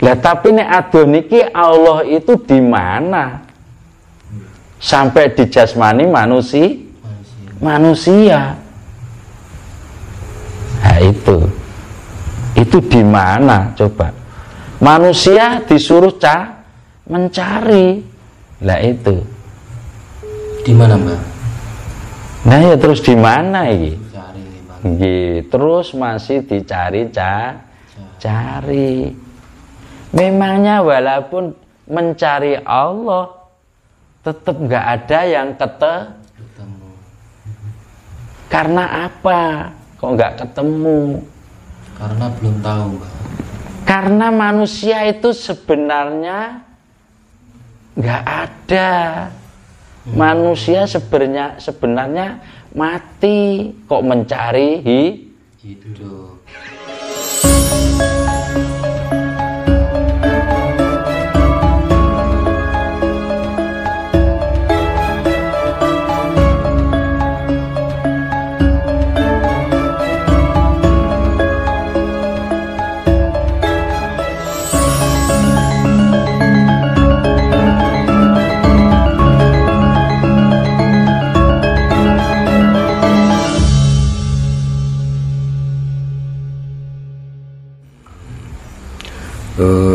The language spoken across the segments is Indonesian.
Lah tapi nek adon iki Allah itu di mana? Sampai di jasmani manusia manusia. Nah itu. Itu di mana coba? Manusia disuruh ca mencari. Lah itu. Di mana, Mbak? Nah ya terus di mana iki? Cari terus masih dicari ca cari. Memangnya walaupun mencari Allah tetap nggak ada yang kete Ketemu. karena apa? Kok nggak ketemu? Karena belum tahu, Mbak. Karena manusia itu sebenarnya nggak ada. Manusia sebenarnya sebenarnya mati kok mencari hi Hidup.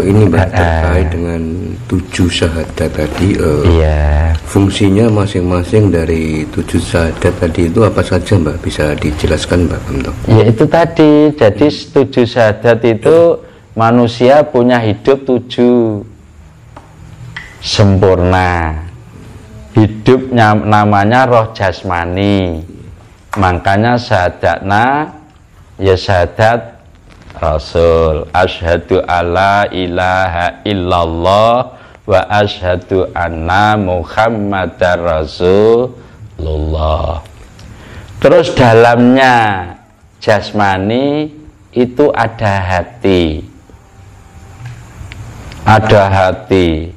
Ini Mbak Ah. terkait dengan tujuh syahadat tadi eh, Iya. fungsinya masing-masing dari tujuh syahadat tadi itu apa saja Mbak bisa dijelaskan Mbak Amto? Ya itu tadi, jadi tujuh syahadat itu manusia punya hidup tujuh sempurna. Hidupnya namanya roh jasmani. Makanya syahadatna ya syahadat Rasul Ashadu alla ilaha illallah Wa ashadu anna muhammadar rasulullah Terus dalamnya jasmani itu ada hati. Ada hati.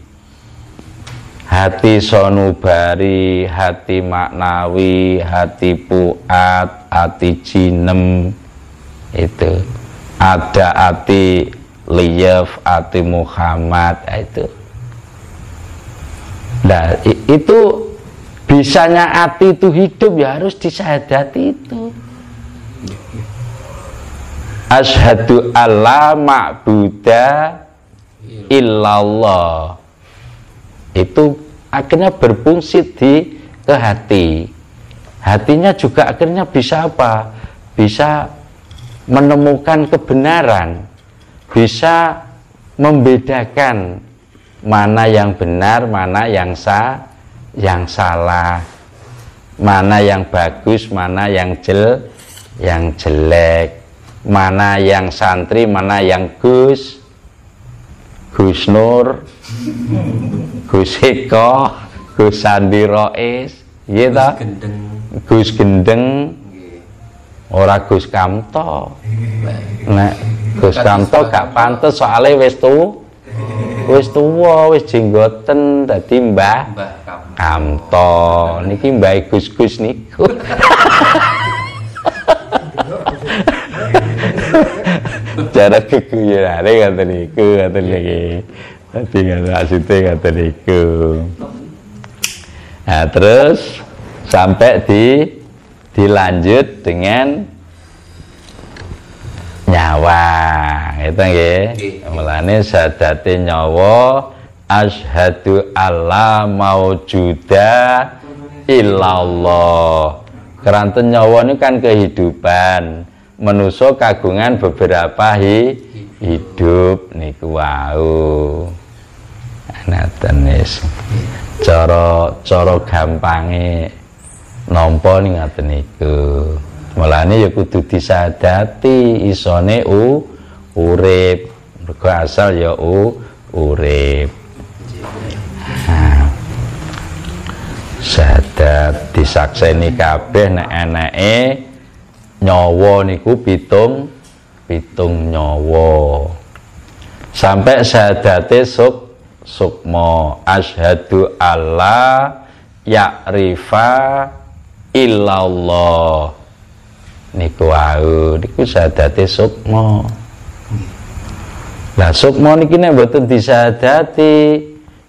Hati sonubari, hati maknawi, hati puat, hati jinem. Itu. Ada hati liyaf, hati Muhammad nah, itu. Nah, itu bisanya hati itu hidup ya harus disadati itu. Ashadu alla ma'buda illallah. Itu akhirnya berfungsi di ke hati. Hatinya juga akhirnya bisa apa? Bisa menemukan kebenaran. Bisa membedakan mana yang benar, mana yang sah, yang salah, mana yang bagus, mana yang jel, yang jelek, mana yang santri, mana yang gus, Gus Nur, Gus Eko, Gus Sandi Rois, gitu, Gendeng. Gus Gendeng, ora Gus Kamto. Nek Gus Kamto gak pantes soalnya wis tu wis tuwa, wis jenggoten dadi Mbah. Kamto. Niki Mbah Gus-gus niku. Cara kekuyurane ngoten niku, ngoten niki. Dadi ngoten maksudnya ngoten niku. Nah, terus sampai di dilanjut dengan nyawa. Itu nggih. Nggih. mulane sadate nyawa asyhadu alla maujuda illallah. Keranten nyawa ini kan kehidupan. Menuso kagungan beberapa hi, hidup niku wau. Naten wis. Cara cara gampange nampa ning ngoten niku. Mulane ya kudu disadati isone u urip. Mergo asal ya u urip. Nah, Sadat disakseni kabeh nek eneke nyawa niku pitung pitung nyawa. Sampai sadate suk sukma asyhadu alla ya'rifa illallah niku wau niku sadate sukma Lah sukma niki nek mboten disadati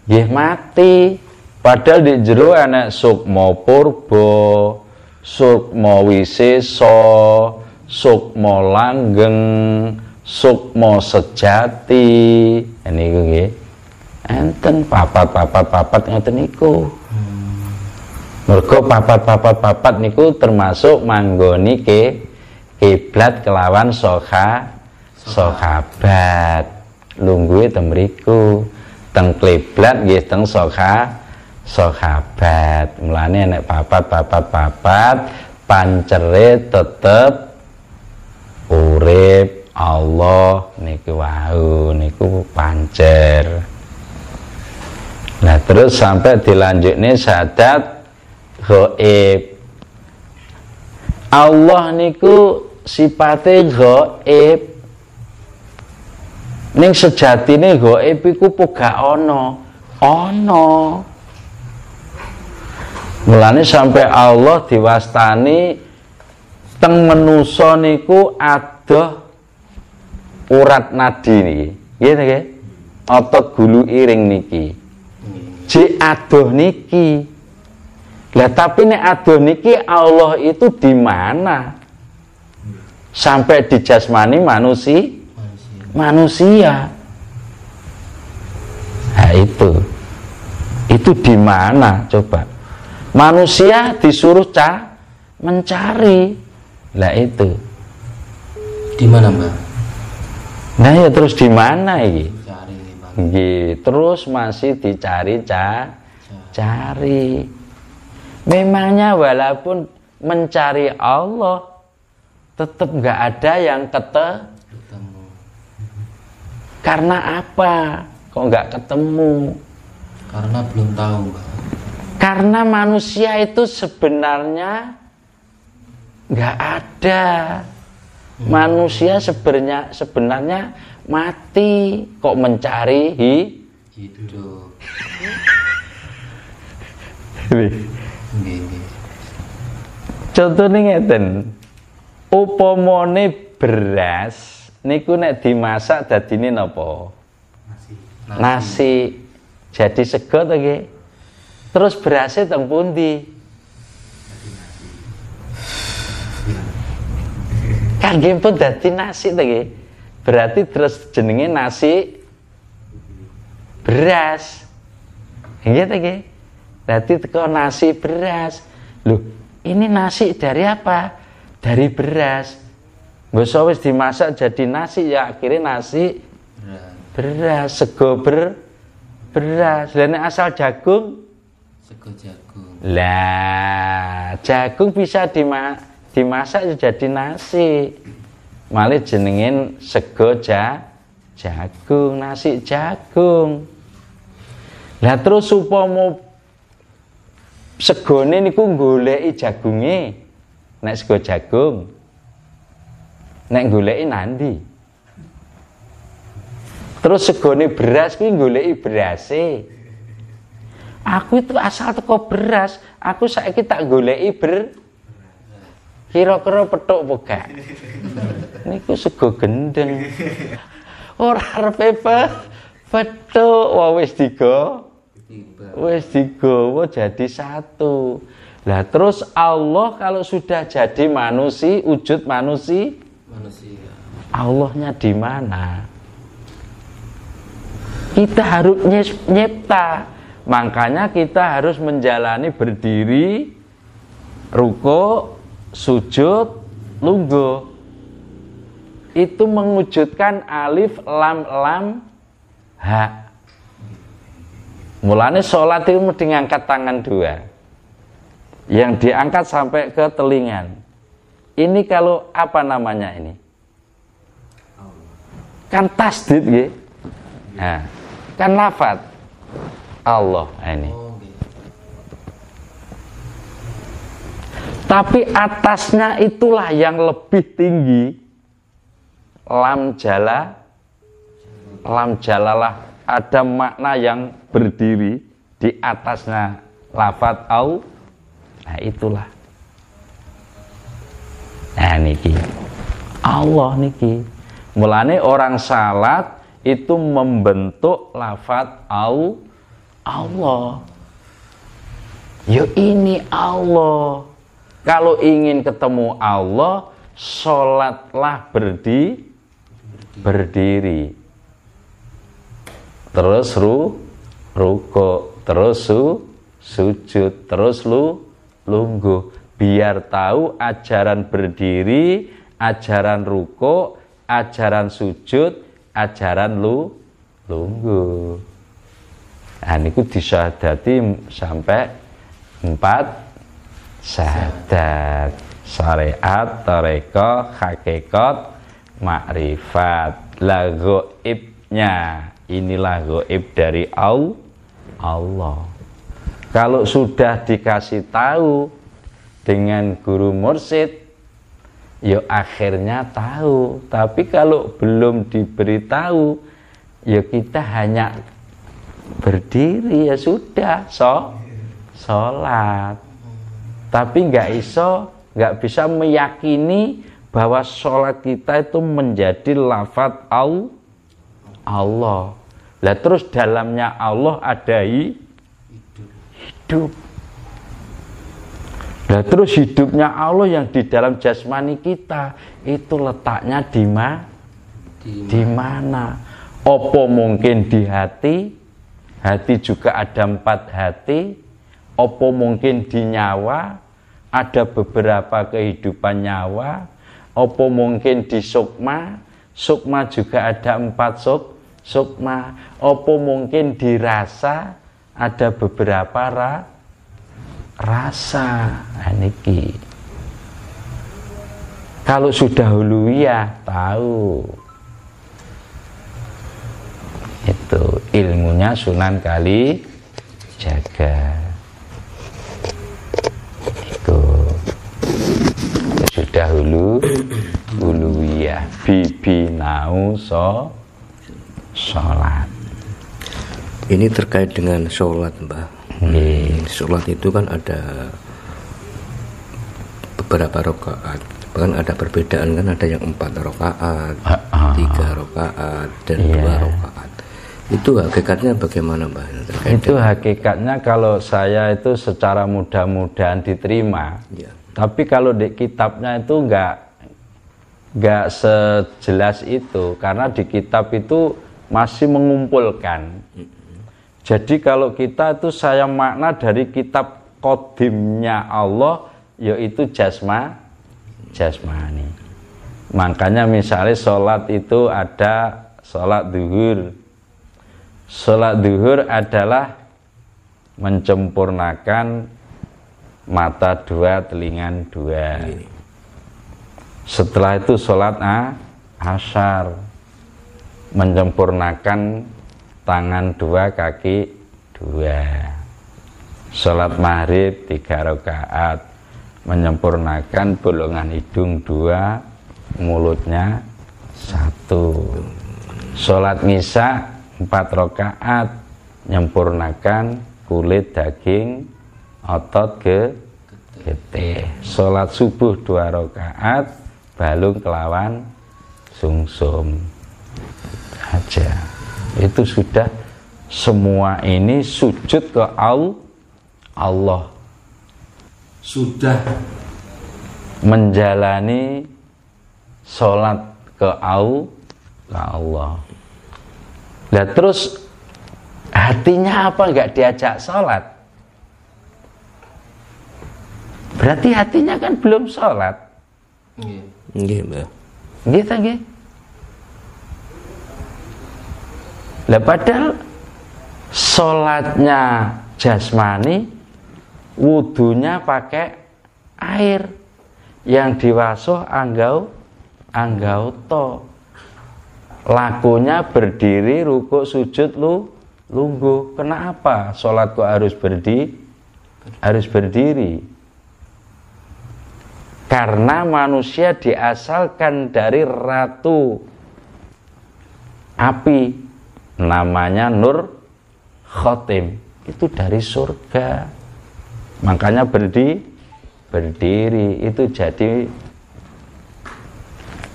nggih mati. Padahal di jero ana sukma purba, sukma wisesa, sukma langgeng, sukma sejati. Niku nggih. Enten papat-papat-papat ngoten niku. Mergo papat-papat-papat niku termasuk manggoni ke kiblat kelawan soha sahabat lungguhe teng mriku. Teng kiblat nggih teng soha sahabat mulane nek papat-papat-papat pancere tetep urip Allah niku wau niku pancer. Nah terus sampai dilanjutnya sadat gaib Allah niku sipate gaib ning sejatine gaib iku gak ana ana mulane sampai Allah diwastani teng menusa niku adoh urat nadi niki. Nggih nggih? Otot gulu iring niki. Ji adoh niki lah tapi nek adoh niki Allah itu di mana? Sampai di jasmani manusia manusia manusia. Nah itu. Itu di mana coba? Manusia disuruh ca mencari. Lah itu. di mana mbak Nah ya terus di mana ini? cari terus masih dicari ca cari. Memangnya walaupun mencari Allah tetap nggak ada yang kete ketemu karena apa? Kok nggak ketemu? karena belum tahu Karena manusia itu sebenarnya nggak ada. Manusia sebenarnya sebenarnya mati kok mencari hi hidup. Nggih nggih Contohnya ngeten. Upamane beras niku nek dimasak dadine napa? Nasi. Jadi sego to nggih. Terus berasnya teng pundi? Kan nggih pun dadi nasi to nggih. Berarti terus jenenge nasi beras. Nggih to nggih. Berarti teko nasi beras. Loh, ini nasi dari apa? Dari beras. Usah wis dimasak jadi nasi ya akhirnya nasi beras sego ber beras. Nek asal jagung sego jagung lah jagung bisa dima, dimasak ya jadi nasi. Malah jenengin sego ja, jagung, nasi jagung. Lah terus upama segone niku goleki jagunge nek sego jagung. Nek goleki nandi. Terus segone beras kuwi goleki berase. Aku itu asal teko beras, aku saiki tak goleki ber kira-kira petuk apa gak? Niku sego gendeng. Ora arepe pe petuk, wah wis. Wis digawa jadi satu. Lah terus Allah kalau sudah jadi manusia, wujud manusia, manusia Allahnya di mana? Kita harus nyipta. Makanya kita harus menjalani berdiri, ruko, sujud, lungguh. Itu mewujudkan alif, lam, lam, ha. Mulanya sholat itu mesti ngangkat tangan dua. Yang diangkat sampai ke telingan. Ini kalau apa namanya ini? Kan tasdid nggih. Nah, kan lafat Allah Nah, ini. oh Tapi atasnya itulah yang lebih tinggi. Lam jala lam jalalah ada makna yang berdiri di atasnya lafat au. Nah, itulah. Nah, niki. Allah niki. Mulane orang salat itu membentuk lafat au Allah. Ya ini Allah. Kalau ingin ketemu Allah, sholatlah berdi, berdiri. Terus ru, ruko, terus su, sujud, terus lu, lungguh. Biar tahu ajaran berdiri, ajaran ruko, ajaran sujud, ajaran lu, lungguh. Nah, niku disyahadati sampai empat syahadat syariat, toreko, hakikat, makrifat. La goibnya inilah goib dari Allah. Kalau sudah dikasih tahu dengan guru mursid, ya akhirnya tahu. Tapi kalau belum diberitahu, ya kita hanya berdiri ya sudah, so, sholat. Tapi nggak iso, nggak bisa meyakini bahwa sholat kita itu menjadi lafat Allah. Lah terus dalamnya Allah ada hidup. Lah terus hidupnya Allah yang di dalam jasmani kita itu letaknya di mana? Di mana? Opo mungkin di hati? Hati juga ada empat hati. Opo mungkin di nyawa? Ada beberapa kehidupan nyawa. Opo mungkin di sukma? Sukma juga ada empat suk, sukma. Opo mungkin dirasa? Ada beberapa ra, rasa. Nah, niki. Kalau sudah huluyah tahu itu ilmunya Sunan Kali jaga itu sudah hulu huluwiyah bibi nau so sholat Ini terkait dengan sholat, Mbah. Nggih. Sholat itu kan ada beberapa rakaat. Bahkan ada perbedaan kan ada yang empat rakaat, Ah, ah. tiga rakaat, dan Iya. dua rakaat. Itu hakikatnya bagaimana, Mbah? Terkait itu hakikatnya kalau saya itu secara mudah-mudahan diterima Ya. tapi kalau di kitabnya itu enggak enggak sejelas itu karena di kitab itu masih mengumpulkan. Jadi kalau kita itu saya makna dari kitab kodimnya Allah yaitu jasma jasmani. Makanya misalnya sholat itu ada sholat duhur. Sholat duhur adalah mencempurnakan mata dua, telingan dua. Setelah itu sholat a, asar, menyempurnakan tangan dua, kaki dua. Sholat maghrib tiga rakaat, menyempurnakan bolongan hidung dua, mulutnya satu. Sholat ngisa empat rakaat, menyempurnakan kulit daging otot ke getih. Sholat subuh dua rakaat, balung kelawan sungsum aja. Itu sudah semua ini sujud ke Al- Allah. Sudah Menjalani sholat ke Al- ke Allah. Nah terus hatinya apa nggak diajak sholat? Berarti hatinya kan belum sholat. nggih. Nggih, Mbah. Gitu nggih. Lah padahal sholatnya jasmani, wudhunya pakai air yang diwasuh anggau anggau to. Lakunya berdiri, rukuk, sujud, lu lungguh. Kenapa sholat kok harus berdiri? Harus berdiri. Karena manusia diasalkan dari ratu api namanya Nur Khotim. Itu dari surga. Makanya berdi berdiri. Itu jadi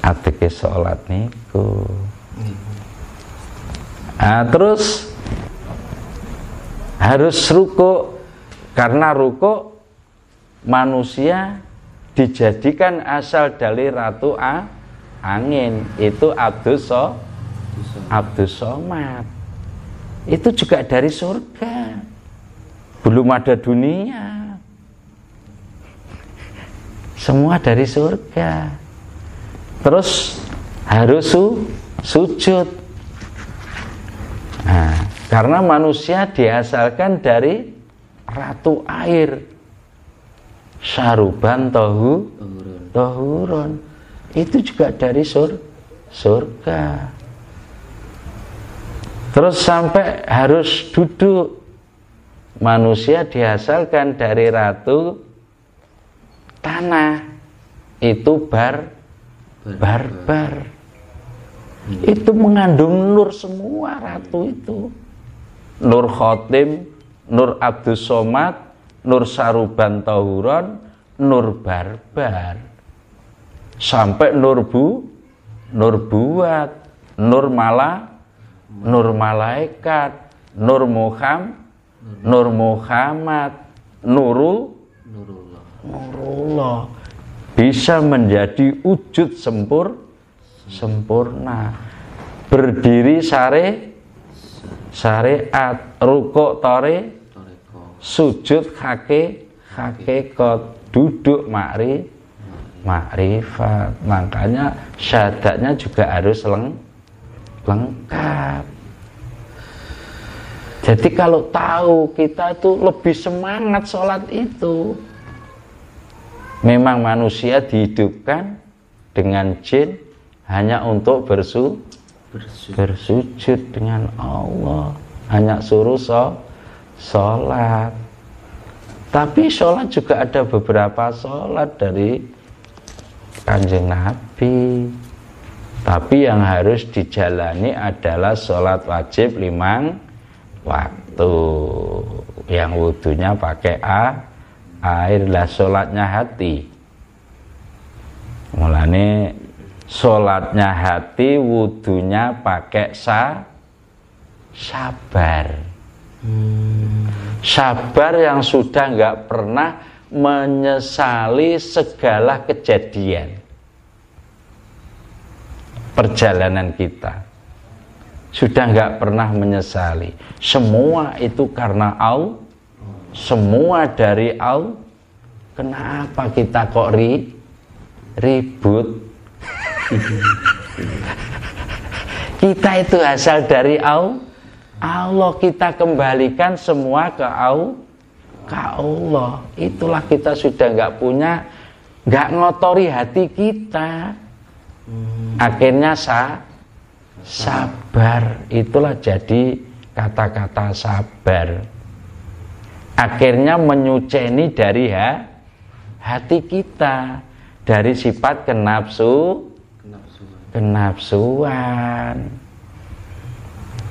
atike sholat niku. Nah, terus harus ruko karena ruko manusia dijadikan asal dari ratu A, angin. Itu Abdus Abdus Somad. Itu juga dari surga. Belum ada dunia. Semua dari surga. Terus harus su, sujud. Nah, karena manusia dihasilkan dari ratu air. Saruban tohu tohurun. Itu juga dari sur, surga terus sampai harus duduk. Manusia dihasilkan dari ratu tanah. Itu bar barbar. Itu mengandung nur semua ratu itu. Nur khotim nur abdus somad nur saruban tauron nur barbar. Sampai nur bu nur buat nur mala nur malaikat nur muham nur muhammad nurul Nurullah. nurullah. Bisa menjadi wujud sempur sempurna. Berdiri sare syariat. Rukuk tore sujud hake hakikat. Duduk makri makrifat makanya syahadatnya juga harus leng, lengkap. Jadi kalau tahu kita itu lebih semangat sholat itu memang manusia dihidupkan dengan jin hanya untuk bersu, Bersujud. bersujud dengan Allah. Hanya suruh so, sholat. Tapi sholat juga ada beberapa sholat dari kanjeng Nabi tapi yang harus dijalani adalah sholat wajib limang waktu. Yang wudhunya pakai a air. Lah sholatnya hati. Mulane sholatnya hati wudhunya pakai sa sabar. Sabar yang sudah nggak pernah menyesali segala kejadian perjalanan kita. Sudah nggak pernah menyesali. Semua itu karena Allah semua dari Allah kenapa kita kok ri, ribut? Kita itu asal dari Allah Allah kita kembalikan semua ke Allah ke Allah. Itulah kita sudah nggak punya nggak ngotori hati kita akhirnya sa sabar. Itulah jadi kata-kata sabar. Akhirnya menyuceni dari ha, hati kita. Dari sifat kenapsu Kenapsuan. kenapsuan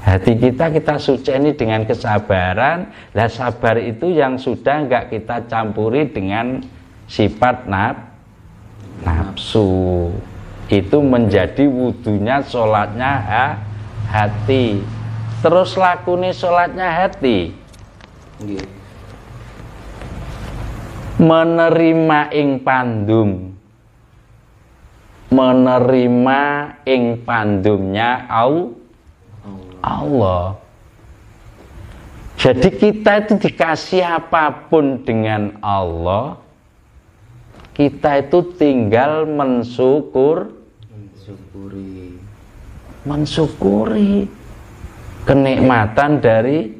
hati kita kita suceni dengan kesabaran. Lah sabar itu yang sudah nggak kita campuri dengan sifat naf, nafsu itu menjadi wudhunya sholatnya ha, hati. Terus lakuni sholatnya hati. Menerima ing pandum. Menerima ing pandumnya au. Allah. Jadi kita itu dikasih apa pun dengan Allah kita itu tinggal mensyukur. Mensyukuri. Mensyukuri kenikmatan dari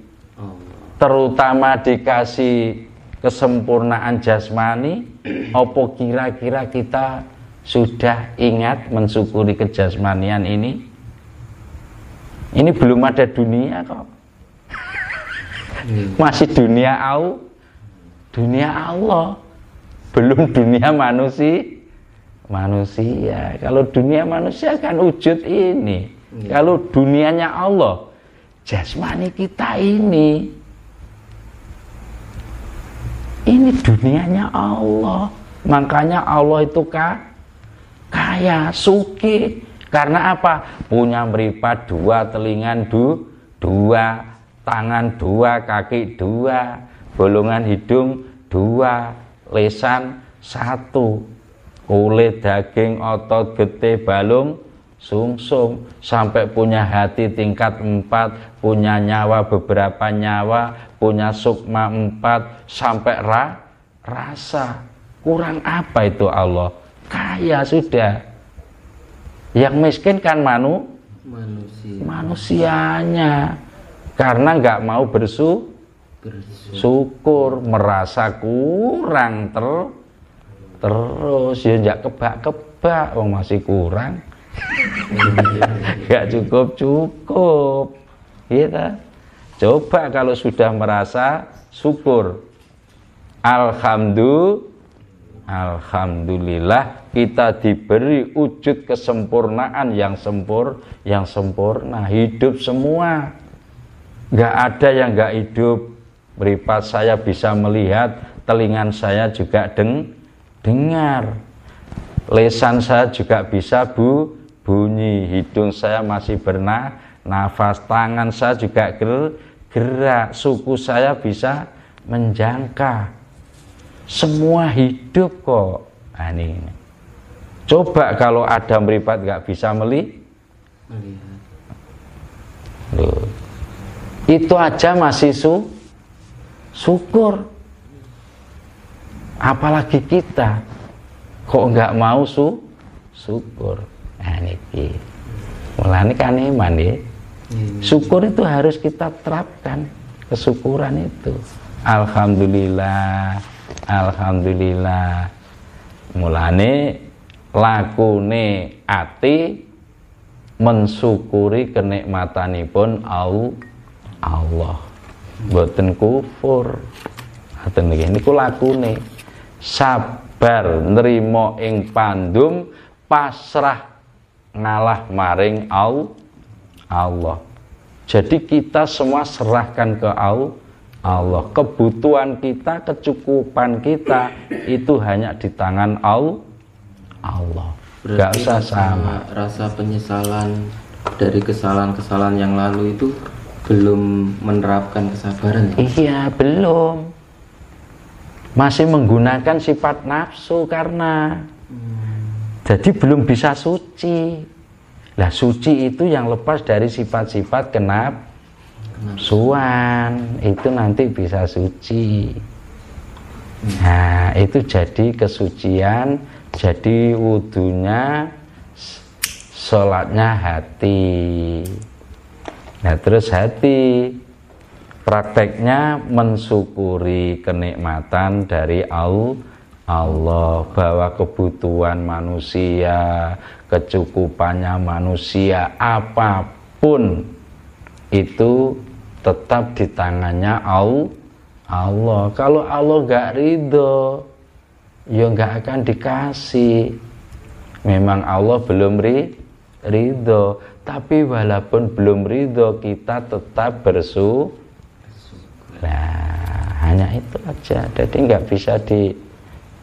terutama dikasih kesempurnaan jasmani. Opo kira-kira kita sudah ingat mensyukuri kejasmanian ini? Ini belum ada dunia kok. Nggih. masih dunia au dunia Allah belum dunia manusia manusia. Kalau dunia manusia kan wujud ini. Iya. kalau dunianya Allah jasmani kita ini. Ini dunianya Allah. Makanya Allah itu ka, kaya suki. Karena apa? Punya meripat dua telingan du, dua, tangan dua, kaki dua, bolongan hidung dua, lesan satu, kulit, daging, otot, getih, balung, sungsum, sampai punya hati tingkat empat, punya nyawa beberapa nyawa, punya sukma empat, sampai ra, rasa. Kurang apa itu Allah? Kaya sudah. Yang miskin kan manu, Manusia. manusianya. Karena nggak mau bersu, syukur merasa kurang ter terus. Ya nggak kebak-kebak wong masih kurang. Nggak cukup cukup gitu coba kalau sudah merasa syukur. Alhamdulillah Alhamdulillah kita diberi wujud kesempurnaan yang sempur yang sempurna. Hidup semua. Nggak ada yang nggak hidup Beripat saya bisa melihat, telingan saya juga deng, dengar. Lesan saya juga bisa bu, bunyi, hidung saya masih berna, nafas, tangan saya juga ger, gerak, suku saya bisa menjangka. Semua hidup kok. Nah, ini, ini. Coba kalau ada meripat nggak bisa meli, Melihat. Loh. Itu aja masih su, syukur. Apalagi kita kok nggak mau su syukur. Nah ini mulai kan iman ya syukur itu harus kita terapkan kesyukuran itu. Alhamdulillah alhamdulillah. Mulane lakune ati mensyukuri kenikmatanipun au Allah boten kufur. Ngoten niki niku lakune. Sabar nrimo ing pandum pasrah ngalah maring au Allah. Jadi kita semua serahkan ke au Allah. Kebutuhan kita kecukupan kita itu hanya di tangan au Allah. Gak Berarti usah rasa, sama. rasa penyesalan dari kesalahan-kesalahan yang lalu itu belum menerapkan kesabaran ya? Iya, belum. Masih menggunakan sifat nafsu karena jadi belum bisa suci. Lah suci itu yang lepas dari sifat-sifat kenap suan itu nanti bisa suci. Nah, itu jadi kesucian, jadi wudhunya, sholatnya hati. Nah terus hati prakteknya mensyukuri kenikmatan dari Allah bahwa kebutuhan manusia, kecukupannya manusia apa pun itu tetap di tangannya Allah. Kalau Allah gak ridho, ya gak akan dikasih. Memang Allah belum ri, ridho tapi walaupun belum ridho kita tetap bersu nah hanya itu aja. Jadi nggak bisa di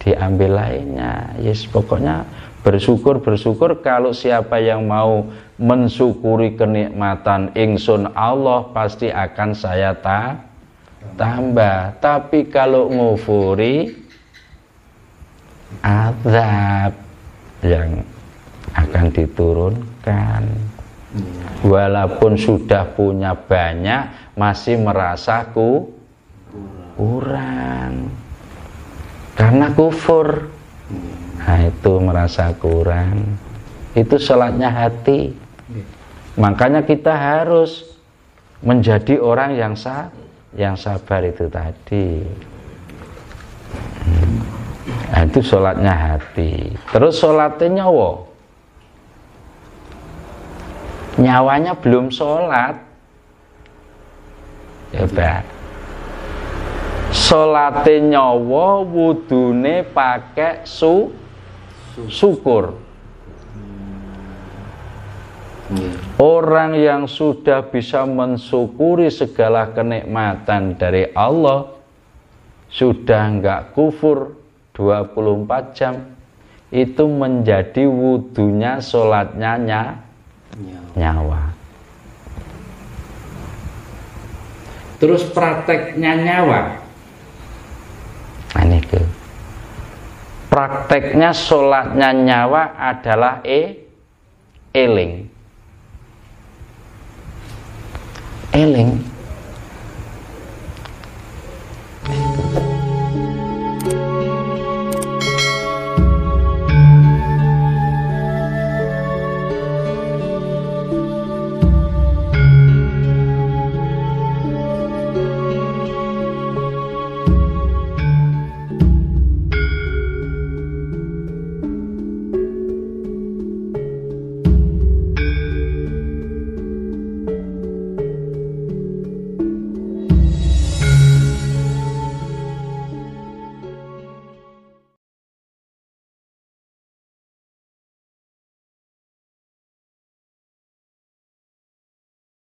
diambil lainnya. Yes pokoknya bersyukur bersyukur kalau siapa yang mau mensyukuri kenikmatan ingsun Allah pasti akan saya ta tambah. Tapi kalau ngufuri azab yang akan diturunkan walaupun sudah punya banyak masih merasa ku kurang. Karena kufur. Nah itu merasa kurang. Itu sholatnya hati. Makanya kita harus menjadi orang yang sa yang sabar itu tadi. Nah, itu sholatnya hati. Terus sholatnya nyawa nyawanya belum sholat. Coba. Sholate nyawa wudune pakai su syukur. Orang yang sudah bisa mensyukuri segala kenikmatan dari Allah sudah enggak kufur 24 jam itu menjadi wudhunya sholatnya nya, nyawa. Terus prakteknya nyawa? Nah ini ke prakteknya sholatnya nyawa adalah e eling. Eling